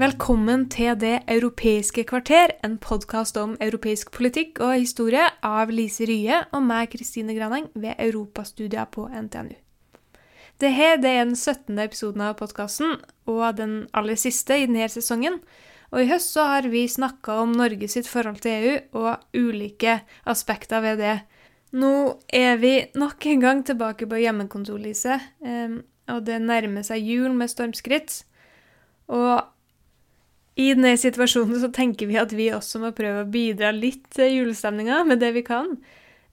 Velkommen til Det europeiske kvarter, en podkast om europeisk politikk og historie av Lise Rye og meg, Kristine Graneng, ved Europastudier på NTNU. Dette er den 17. episoden av podkasten, og den aller siste i denne sesongen. Og i høst så har vi snakka om Norge sitt forhold til EU og ulike aspekter ved det. Nå er vi nok en gang tilbake på hjemmekontor, Lise, og det nærmer seg jul med stormskritt. Og i denne situasjonen så tenker vi at vi også må prøve å bidra litt til julestemninga med det vi kan.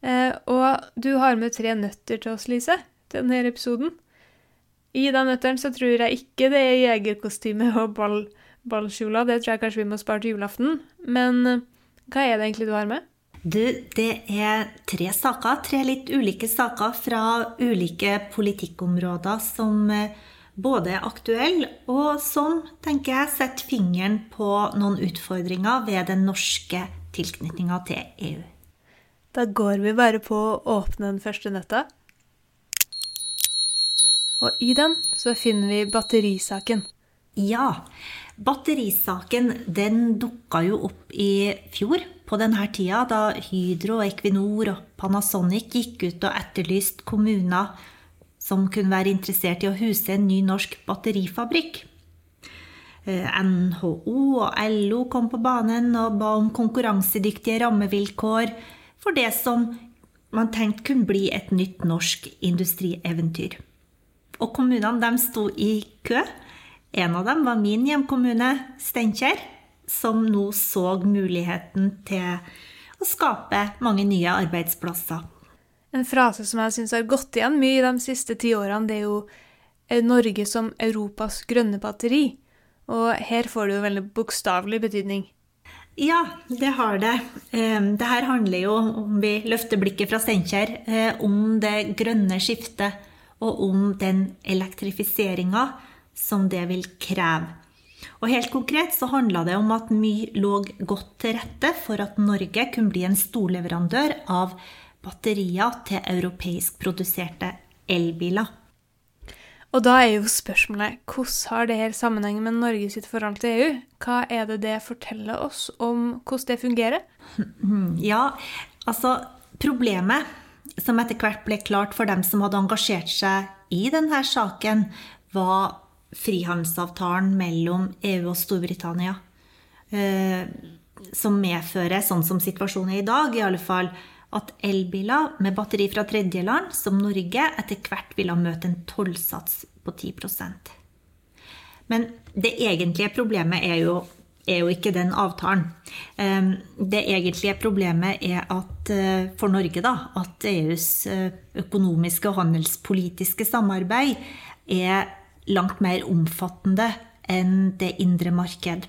Eh, og du har med tre nøtter til oss, Lise, til denne episoden. I den nøtteren så tror jeg ikke det er jegerkostyme og ball, ballkjoler, det tror jeg kanskje vi må spare til julaften. Men eh, hva er det egentlig du har med? Du, det er tre saker, tre litt ulike saker fra ulike politikkområder som eh, både er aktuell og som, tenker jeg, setter fingeren på noen utfordringer ved den norske tilknytninga til EU. Da går vi bare på å åpne den første nøtta. Og i den så finner vi batterisaken. Ja, batterisaken den dukka jo opp i fjor på denne tida, da Hydro, Equinor og Panasonic gikk ut og etterlyste kommuner som kunne være interessert i å huse en ny norsk batterifabrikk. Eh, NHO og LO kom på banen og ba om konkurransedyktige rammevilkår for det som man tenkte kunne bli et nytt norsk industrieventyr. Og kommunene de sto i kø. En av dem var min hjemkommune, Steinkjer, som nå så muligheten til å skape mange nye arbeidsplasser. En frase som jeg syns har gått igjen mye de siste ti årene, det er jo eh, Norge som Europas grønne batteri. Og her får det jo veldig bokstavelig betydning. Ja, det har det. Eh, Det her handler jo, om vi løfter blikket fra Steinkjer, eh, om det grønne skiftet og om den elektrifiseringa som det vil kreve. Og helt konkret så handla det om at mye lå godt til rette for at Norge kunne bli en storleverandør av batterier til europeisk produserte elbiler. Og da er jo spørsmålet hvordan har det her sammenheng med Norge sitt forhold til EU? Hva er det det forteller oss om hvordan det fungerer? Ja, altså Problemet som etter hvert ble klart for dem som hadde engasjert seg i denne saken, var frihandelsavtalen mellom EU og Storbritannia. Eh, som medfører, sånn som situasjonen er i dag, i alle fall, at elbiler med batteri fra tredjeland, som Norge, etter hvert ville møte en tollsats på 10% Men det egentlige problemet er jo, er jo ikke den avtalen. Eh, Det egentlige problemet er at eh, for Norge da, at EUs eh, økonomiske og handelspolitiske samarbeid er langt mer omfattende enn det indre marked.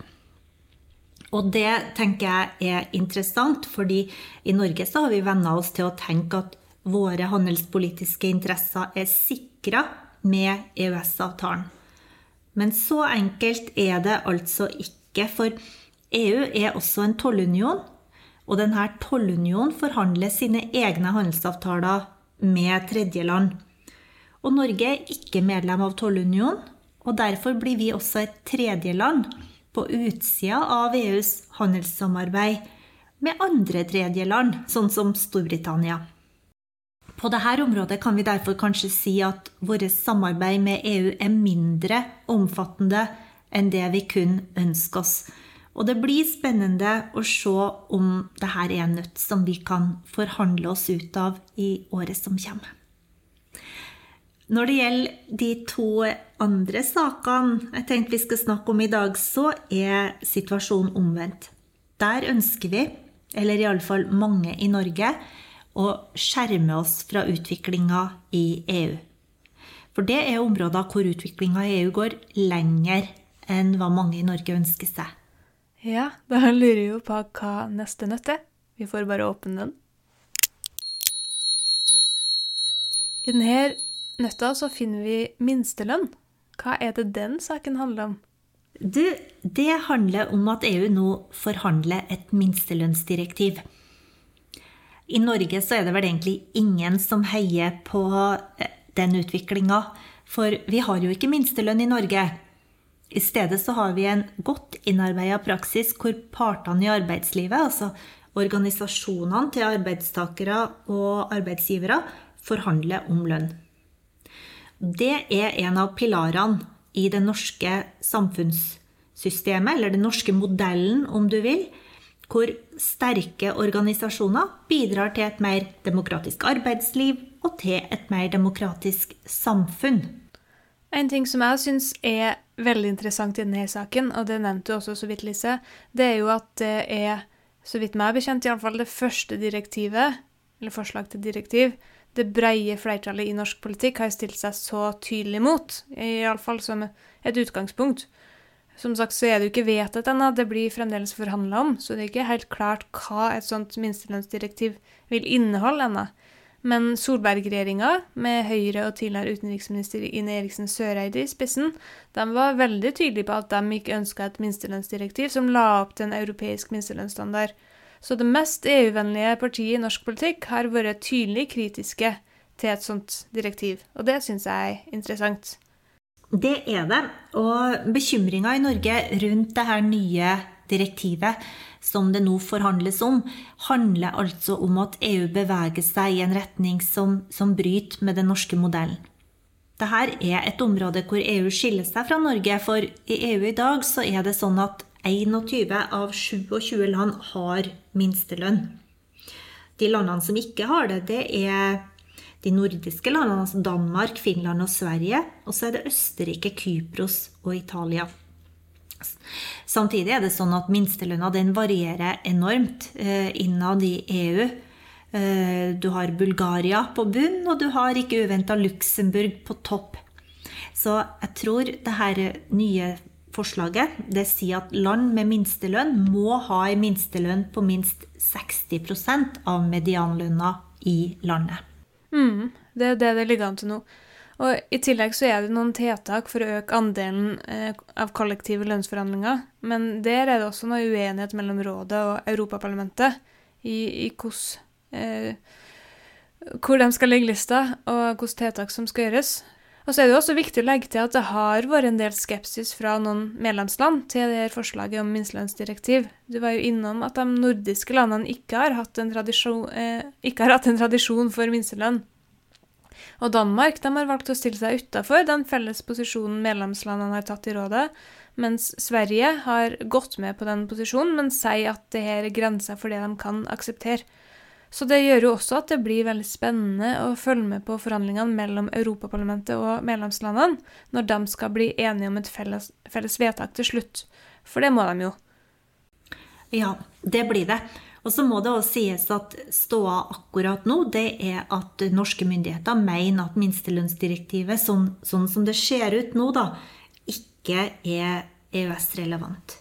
Og det tenker jeg er interessant, fordi i Norge så har vi venna oss til å tenke at våre handelspolitiske interesser er sikra med EØS-avtalen. Men så enkelt er det altså ikke, for EU er også en tollunion. Og denne tollunionen forhandler sine egne handelsavtaler med tredjeland. Og Norge er ikke medlem av tollunionen, og derfor blir vi også et tredjeland på utsida av EUs handelssamarbeid med andre tredjeland, sånn som Storbritannia. På dette området kan vi derfor kanskje si at vårt samarbeid med EU er mindre omfattende enn det vi kun ønsker oss. Og det blir spennende å se om dette er en nøtt som vi kan forhandle oss ut av i året som kommer. Når det gjelder de to andre sakene jeg tenkte vi skal snakke om i dag, så er situasjonen omvendt. Der ønsker vi, eller iallfall mange i Norge, å skjerme oss fra utviklinga i EU. For det er områder hvor utviklinga i EU går lenger enn hva mange i Norge ønsker seg. Ja, da lurer jeg jo på hva neste nøtt er. Vi får bare åpne den. I denne nøtta så finner vi minstelønn. Hva er det den saken handler om? Du, det handler om at EU nå forhandler et minstelønnsdirektiv. I Norge så er det vel egentlig ingen som heier på eh, den utviklinga. For vi har jo ikke minstelønn i Norge. I stedet så har vi en godt innarbeida praksis hvor partene i arbeidslivet, altså organisasjonene til arbeidstakere og arbeidsgivere, forhandler om lønn. Det er en av pilarene i det norske samfunnssystemet, eller den norske modellen, om du vil, hvor sterke organisasjoner bidrar til et mer demokratisk arbeidsliv og til et mer demokratisk samfunn. En ting som jeg syns er veldig interessant i denne saken, og det nevnte du også så vidt, Lise, det er jo at det er, så vidt meg bekjent, iallfall det første direktivet, eller forslag til direktiv, det breie flertallet i norsk politikk har stilt seg så tydelig mot, iallfall som et utgangspunkt. Som sagt så er det jo ikke vedtatt ennå, det blir fremdeles forhandla om, så det er ikke helt klart hva et sånt minstelønnsdirektiv vil inneholde ennå. Men Solberg-regjeringa, med Høyre og tidligere utenriksminister Ine Eriksen Søreide i spissen, de var veldig tydelige på at de ikke ønska et minstelønnsdirektiv som la opp til en europeisk minstelønnsstandard. Så det mest EU-vennlige partiet i norsk politikk har vært tydelig kritiske til et sånt direktiv, og det syns jeg er interessant. Det er det. Og bekymringa i Norge rundt det her nye direktivet som det nå forhandles om, handler altså om at EU beveger seg i en retning som, som bryter med den norske modellen. Dette er et område hvor EU skiller seg fra Norge, for i EU i dag så er det sånn at 21 av 27 land har minstelønn. De landene som ikke har det, det er de nordiske landene, altså Danmark, Finland og Sverige. Og så er det Østerrike, Kypros og Italia. Samtidig er det sånn at minstelønna den varierer enormt eh, innad i EU. Eh, du har Bulgaria på bunn, og du har ikke uventa Luxembourg på topp. Så jeg tror det her nye forslaget. Det sier at land med minstelønn må ha en minstelønn på minst 60% av medianlønna i landet. Mm, det er det det ligger an til nå. Og I tillegg så er det noen tiltak for å øke andelen eh, av kollektive lønnsforhandlinger. Men der er det også noe uenighet mellom Rådet og Europaparlamentet i, i hos, eh, hvor de skal legge lista, og hvilke tiltak som skal gjøres. Og så er det også viktig å legge til at det har vært en del skepsis fra noen medlemsland til det her forslaget om minstelønnsdirektiv. Du var jo innom at de nordiske landene ikke har hatt en tradisjon, eh, har hatt en tradisjon for minstelønn. Og Danmark de har valgt å stille seg utafor den felles posisjonen medlemslandene har tatt i rådet, mens Sverige har gått med på den posisjonen, men sier at det her er grensa for det de kan akseptere. Så det gjør jo også at det blir veldig spennende å følge med på forhandlingene mellom Europaparlamentet og medlemslandene når de skal bli enige om et felles, felles vedtak til slutt. For det må de jo. Ja, det blir det. Og så må det også sies at ståa akkurat nå, det er at norske myndigheter mener at minstelønnsdirektivet, sånn, sånn som det ser ut nå, da, ikke er EØS-relevant.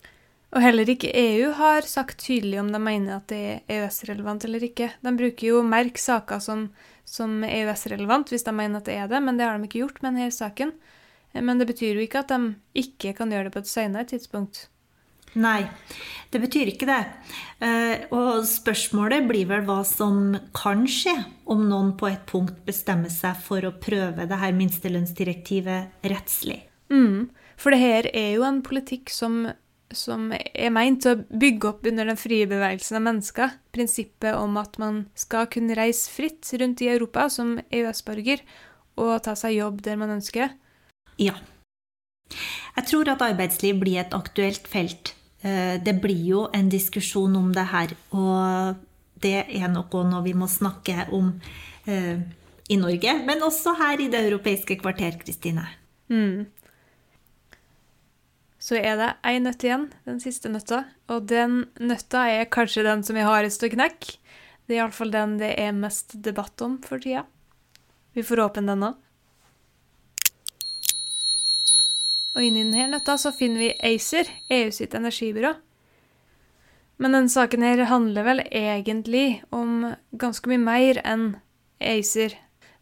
Og heller ikke EU har sagt tydelig om de mener at det er EØS-relevant eller ikke. De bruker jo merk saker som, som EØS-relevant hvis de mener at det er det, men det har de ikke gjort med denne saken. Men det betyr jo ikke at de ikke kan gjøre det på et senere tidspunkt. Nei, det betyr ikke det. Eh, og spørsmålet blir vel hva som kan skje om noen på et punkt bestemmer seg for å prøve det her minstelønnsdirektivet rettslig. Mm, for det her er jo en politikk som som er meint å bygge opp under den frie bevegelsen av mennesker. Prinsippet om at man skal kunne reise fritt rundt i Europa som EØS-borger og ta seg jobb der man ønsker. Ja. Jeg tror at arbeidsliv blir et aktuelt felt. Eh, det blir jo en diskusjon om det her, og det er noe vi må snakke om eh, i Norge, men også her i det europeiske kvarter, Kristine. Mm så er det én nøtt igjen, den siste nøtta. Og den nøtta er kanskje den som er hardest å knekke. Det er iallfall den det er mest debatt om for tida. Vi får åpne den nå. Og inni denne nøtta så finner vi ACER, EU sitt energibyrå. Men denne saken her handler vel egentlig om ganske mye mer enn ACER.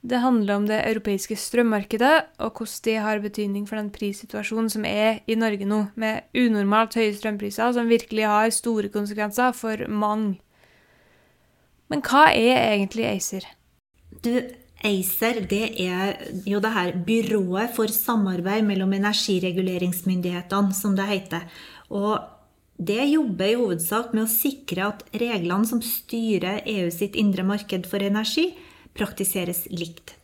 Det handler om det europeiske strømmarkedet, og hvordan det har betydning for den prissituasjonen som er i Norge nå, med unormalt høye strømpriser som virkelig har store konsekvenser for mange. Men hva er egentlig ACER? Du, ACER det er jo det her byrået for samarbeid mellom energireguleringsmyndighetene, som det heter. Og det jobber i hovedsak med å sikre at reglene som styrer EU sitt indre marked for energi, praktiseres likt.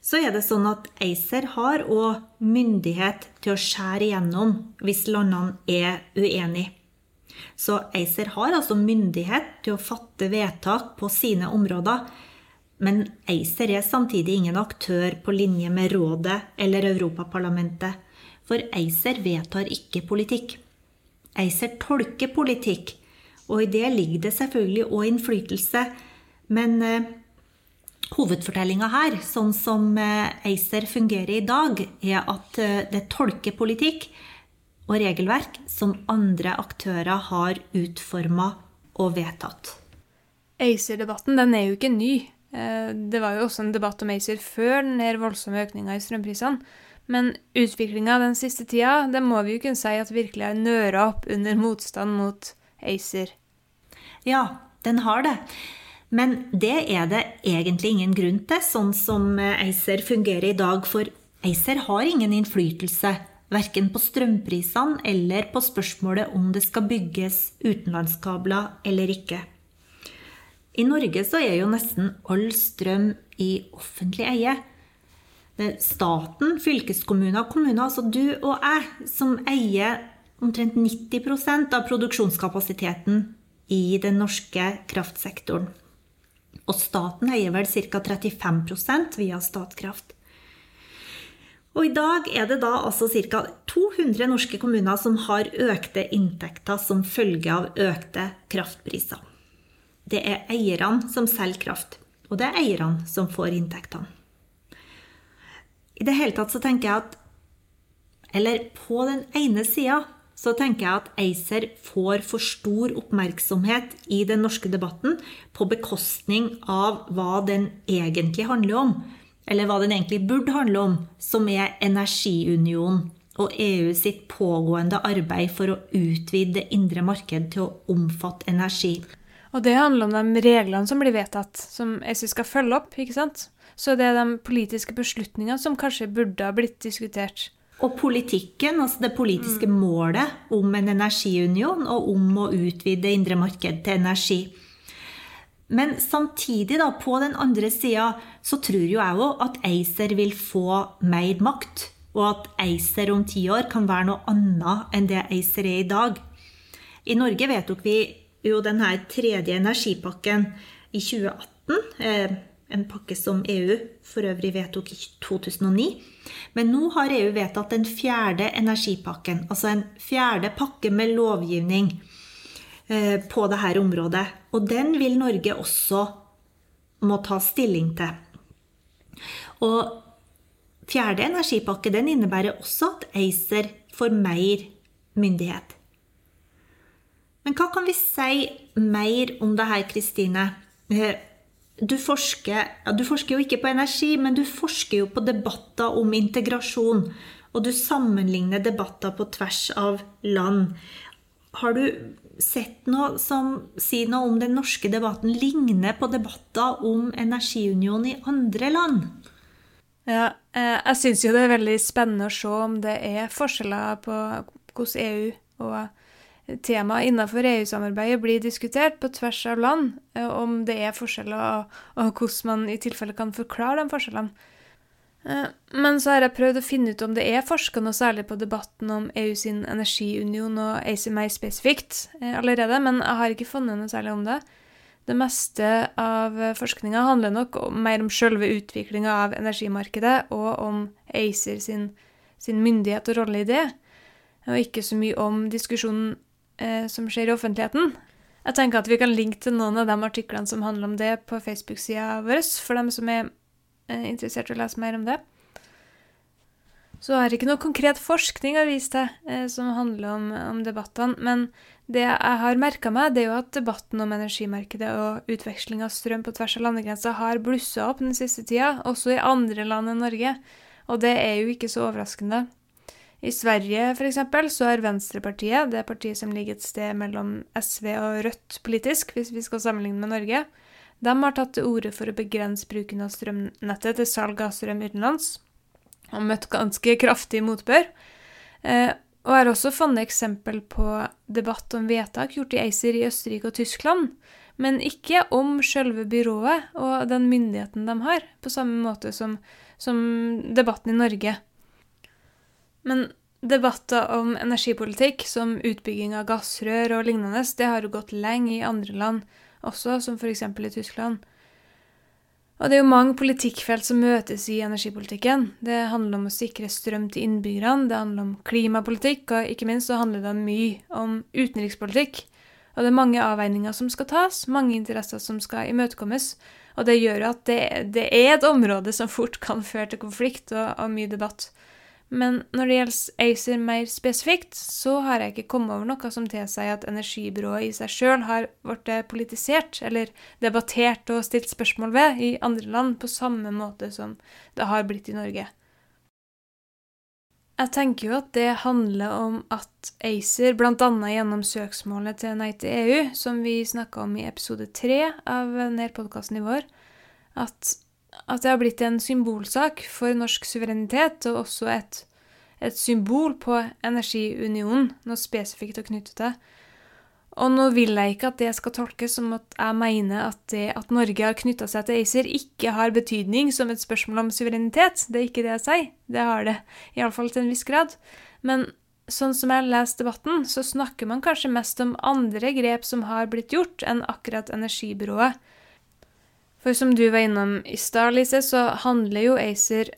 Så er det sånn at ACER har òg myndighet til å skjære igjennom hvis landene er uenige. Så ACER har altså myndighet til å fatte vedtak på sine områder. Men ACER er samtidig ingen aktør på linje med Rådet eller Europaparlamentet. For ACER vedtar ikke politikk. ACER tolker politikk, og i det ligger det selvfølgelig òg innflytelse. Men eh, hovedfortellinga her, sånn som eh, ACER fungerer i dag, er at eh, det tolker politikk og regelverk som andre aktører har utforma og vedtatt. ACER-debatten den er jo ikke ny. Eh, det var jo også en debatt om ACER før den voldsomme økninga i strømprisene. Men utviklinga den siste tida, det må vi jo kunne si at virkelig har nøra opp under motstand mot ACER. Ja, den har det. Men det er det egentlig ingen grunn til, sånn som ACER fungerer i dag. For ACER har ingen innflytelse verken på strømprisene eller på spørsmålet om det skal bygges utenlandskabler eller ikke. I Norge så er jo nesten all strøm i offentlig eie. Staten, fylkeskommuner og kommuner, altså du og jeg, som eier omtrent 90% av produksjonskapasiteten i den norske kraftsektoren. Og staten eier vel ca. 35% via Statkraft. Og i dag er det da altså ca. 200 norske kommuner som har økte inntekter som følge av økte kraftpriser. Det er eierne som selger kraft, og det er eierne som får inntektene. I det hele tatt så tenker jeg at Eller på den ene sida så tenker jeg at ACER får for stor oppmerksomhet i den norske debatten på bekostning av hva den egentlig handler om, eller hva den egentlig burde handle om, som er energiunionen og EU sitt pågående arbeid for å utvide det indre marked til å omfatte energi. Og det handler om de reglene som blir vedtatt, som ACER skal følge opp, ikke sant? Så det er de politiske beslutningene som kanskje burde ha blitt diskutert. Og politikken, altså det politiske mm. målet om en energiunion og om å utvide indre marked til energi. Men samtidig, da, på den andre sida, så tror jo jeg òg at ACER vil få mer makt. Og at ACER om ti år kan være noe annet enn det ACER er i dag. I Norge vedtok vi jo denne tredje energipakken i 2018. Eh, en pakke som EU for øvrig vedtok i 2009. Men nå har EU vedtatt den fjerde energipakken, altså en fjerde pakke med lovgivning eh, på dette området. Og den vil Norge også må ta stilling til. Og fjerde energipakke den innebærer også at ACER får mer myndighet. Men hva kan vi si mer om det her, Kristine? Du forsker, ja, du forsker jo ikke på energi, men du forsker jo på debatter om integrasjon. Og du sammenligner debatter på tvers av land. Har du sett noe som sier noe om den norske debatten ligner på debatter om energiunion i andre land? Ja, eh, jeg syns jo det er veldig spennende å se om det er forskjeller på hvordan EU og temaet innenfor EU-samarbeidet blir diskutert på tvers av land, eh, om det er forskjeller, og, hvordan man i tilfelle kan forklare de forskjellene. Eh, men så har jeg prøvd å finne ut om det er forska noe særlig på debatten om EU sin energiunion og ACMI spesifikt eh, allerede, men jeg har ikke funnet noe særlig om det. Det meste av forskninga handler nok mer om selve utviklinga av energimarkedet og om ACER sin, sin myndighet og rolle i det, og ikke så mye om diskusjonen eh, som skjer i offentligheten. Jeg tenker at vi kan linke til noen av de artiklene som handler om det, på Facebook-sida vår, for dem som er eh, interessert i å lese mer om det. Så har ikke noe konkret forskning å vise til eh, som handler om, om debattene, men det jeg har merka meg, det er jo at debatten om energimarkedet og utveksling av strøm på tvers av landegrenser har blussa opp den siste tida, også i andre land enn Norge. Og det er jo ikke så overraskende. I Sverige f.eks. så er Venstrepartiet, det partiet som ligger et sted mellom SV og Rødt politisk, hvis vi skal sammenligne med Norge, de har tatt til orde for å begrense bruken av strømnettet til salg av strøm utenlands og møtt ganske kraftig motbør. Eh, og har også funnet eksempel på debatt om vedtak gjort i ACER i Østerrike og Tyskland, men ikke om selve byrået og den myndigheten de har, på samme måte som, som debatten i Norge. Men debatter om energipolitikk, som utbygging av gassrør og lignende, det har jo gått lenge i andre land også, som f.eks. i Tyskland. Og det er jo mange politikkfelt som møtes i energipolitikken. Det handler om å sikre strøm til innbyggerne, det handler om klimapolitikk, og ikke minst så handler det mye om utenrikspolitikk. Og det er mange avveininger som skal tas, mange interesser som skal imøtekommes. Og det gjør at det, det er et område som fort kan føre til konflikt og, og mye debatt. Men når det gjelder ACER mer spesifikt, så har jeg ikke kommet over noe som tilsier at energibyrået i seg sjøl har blitt politisert eller debattert og stilt spørsmål ved i andre land på samme måte som det har blitt i Norge. Jeg tenker jo at det handler om at ACER, bl.a. gjennom søksmålet til Nei til EU, som vi snakka om i episode tre av denne podkasten i vår, at at det har blitt en symbolsak for norsk suverenitet, og også et, et symbol på energiunionen, noe spesifikt å knytte til. Og nå vil jeg ikke at det skal tolkes som at jeg mener at det at Norge har knytta seg til ACER, ikke har betydning som et spørsmål om suverenitet. Det er ikke det jeg sier. Det har det, iallfall til en viss grad. Men sånn som jeg leser debatten, så snakker man kanskje mest om andre grep som har blitt gjort, enn akkurat energibyrået. For som du var innom i stad, Lise, så handler jo ACER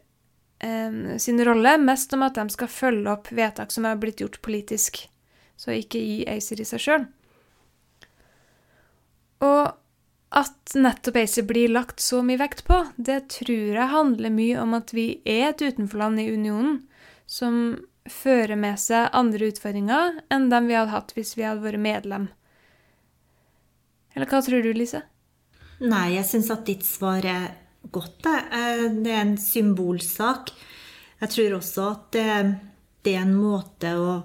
eh, sin rolle mest om at de skal følge opp vedtak som er blitt gjort politisk, så ikke gi ACER i seg sjøl. Og at nettopp ACER blir lagt så mye vekt på, det tror jeg handler mye om at vi er et utenforland i unionen som fører med seg andre utfordringer enn dem vi hadde hatt hvis vi hadde vært medlem. Eller hva tror du, Lise? Nei, jeg syns at ditt svar er godt. Det. Eh, er en symbolsak. Jeg tror også at det er en måte å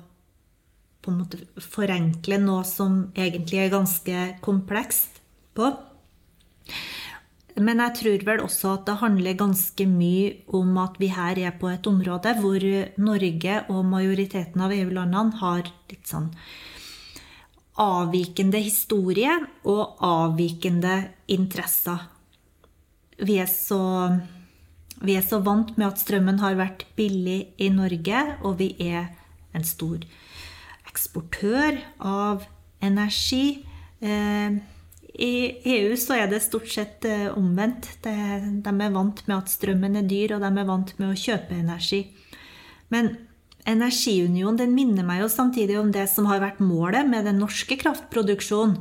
på en måte forenkle noe som egentlig er ganske komplekst på. Men jeg tror vel også at det handler ganske mye om at vi her er på et område hvor Norge og majoriteten av EU-landene har litt sånn avvikende historie og avvikende interesser. Vi er, så, vi er så vant med at strømmen har vært billig i Norge, og vi er en stor eksportør av energi. Eh, I EU så er det stort sett eh, omvendt. De er vant med at strømmen er dyr, og de er vant med å kjøpe energi. Men Energiunion den minner meg jo samtidig om det som har vært målet med den norske kraftproduksjonen.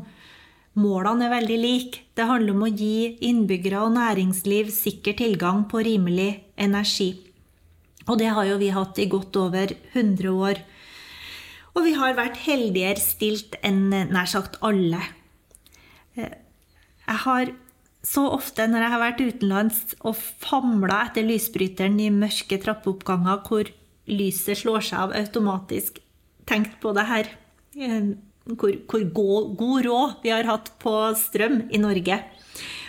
Målene er veldig like. Det handler om å gi innbyggere og næringsliv sikker tilgang på rimelig energi. Og det har jo vi hatt i godt over 100 år. Og vi har vært heldigere stilt enn nær sagt alle. Eh, jeg har så ofte når jeg har vært utenlands og famla etter lysbryteren i mørke trappeoppganger hvor lyset slår seg av automatisk. Tenkt på det her. Hvor, hvor god råd vi har hatt på strøm i Norge.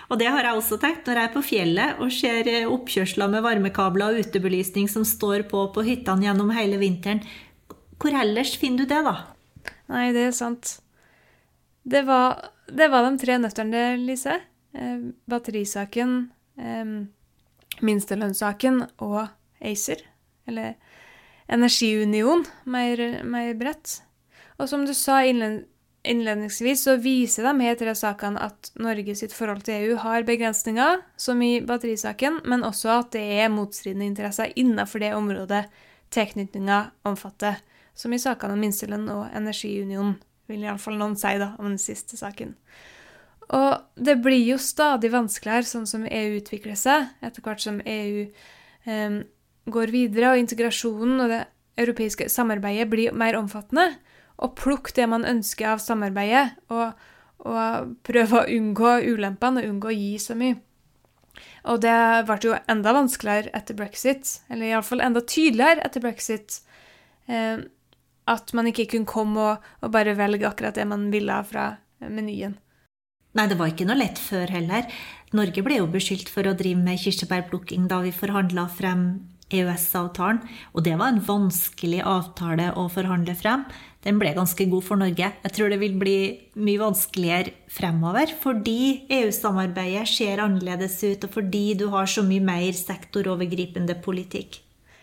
Og det har jeg også tenkt når jeg er på fjellet og ser eh, oppkjørsler med varmekabler og utebelysning som står på på hyttene gjennom hele vinteren. Hvor ellers finner du det, da? Nei, det er sant. Det var, det var de tre nøtterne, Lise. Eh, batterisaken, eh, minstelønnssaken og ACER. Eller energiunion mer, mer bredt. Og som du sa innledningsvis, så viser de her tre sakene at Norge sitt forhold til EU har begrensninger, som i batterisaken, men også at det er motstridende interesser innenfor det området tilknytninga omfatter, som i sakene om minstelønn og energiunion, vil iallfall noen si da, om den siste saken. Og det blir jo stadig vanskeligere, sånn som EU utvikler seg, etter hvert som EU eh, går videre, og integrasjonen og det europeiske samarbeidet blir mer omfattende, og plukk det man ønsker av samarbeidet, og, og prøv å unngå ulempene og unngå å gi så mye. Og det ble jo enda vanskeligere etter brexit, eller iallfall enda tydeligere etter brexit, eh, at man ikke kunne komme og, og, bare velge akkurat det man ville fra menyen. Nei, det var ikke noe lett før heller. Norge ble jo beskyldt for å drive med kirsebærplukking da vi forhandla frem EØS-avtalen, og det var en vanskelig avtale å forhandle frem. Den ble ganske god for Norge. Jeg tror det vil bli mye vanskeligere fremover fordi EU-samarbeidet ser annerledes ut, og fordi du har så mye mer sektorovergripende politikk.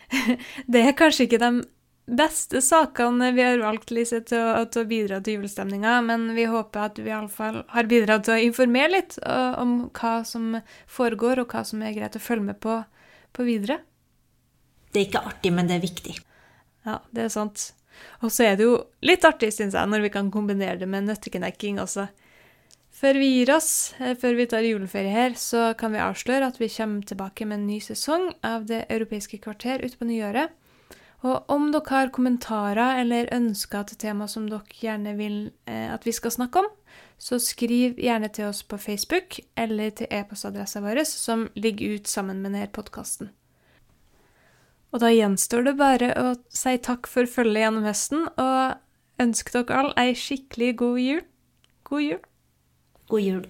Det er kanskje ikke de beste sakene vi har valgt Lise, til, å, til å bidra til julestemninga, men vi håper at vi iallfall har bidratt til å informere litt uh, om hva som foregår, og hva som er greit å følge med på, på videre. Det er ikke artig, men det er viktig. Ja, det er sant. Og så er det jo litt artig, syns jeg, når vi kan kombinere det med nøtteknekking også. Før vi gir oss, eh, før vi tar juleferie her, så kan vi avsløre at vi kommer tilbake med en ny sesong av Det europeiske kvarter utpå nyåret. Og om dere har kommentarer eller ønsker til tema som dere gjerne vil eh, at vi skal snakke om, så skriv gjerne til oss på Facebook eller til e-postadressa vår, som ligger ut sammen med denne podkasten. Og da gjenstår det bare å si takk for følget gjennom høsten, og ønske dere alle ei skikkelig god jul. God jul. God jul.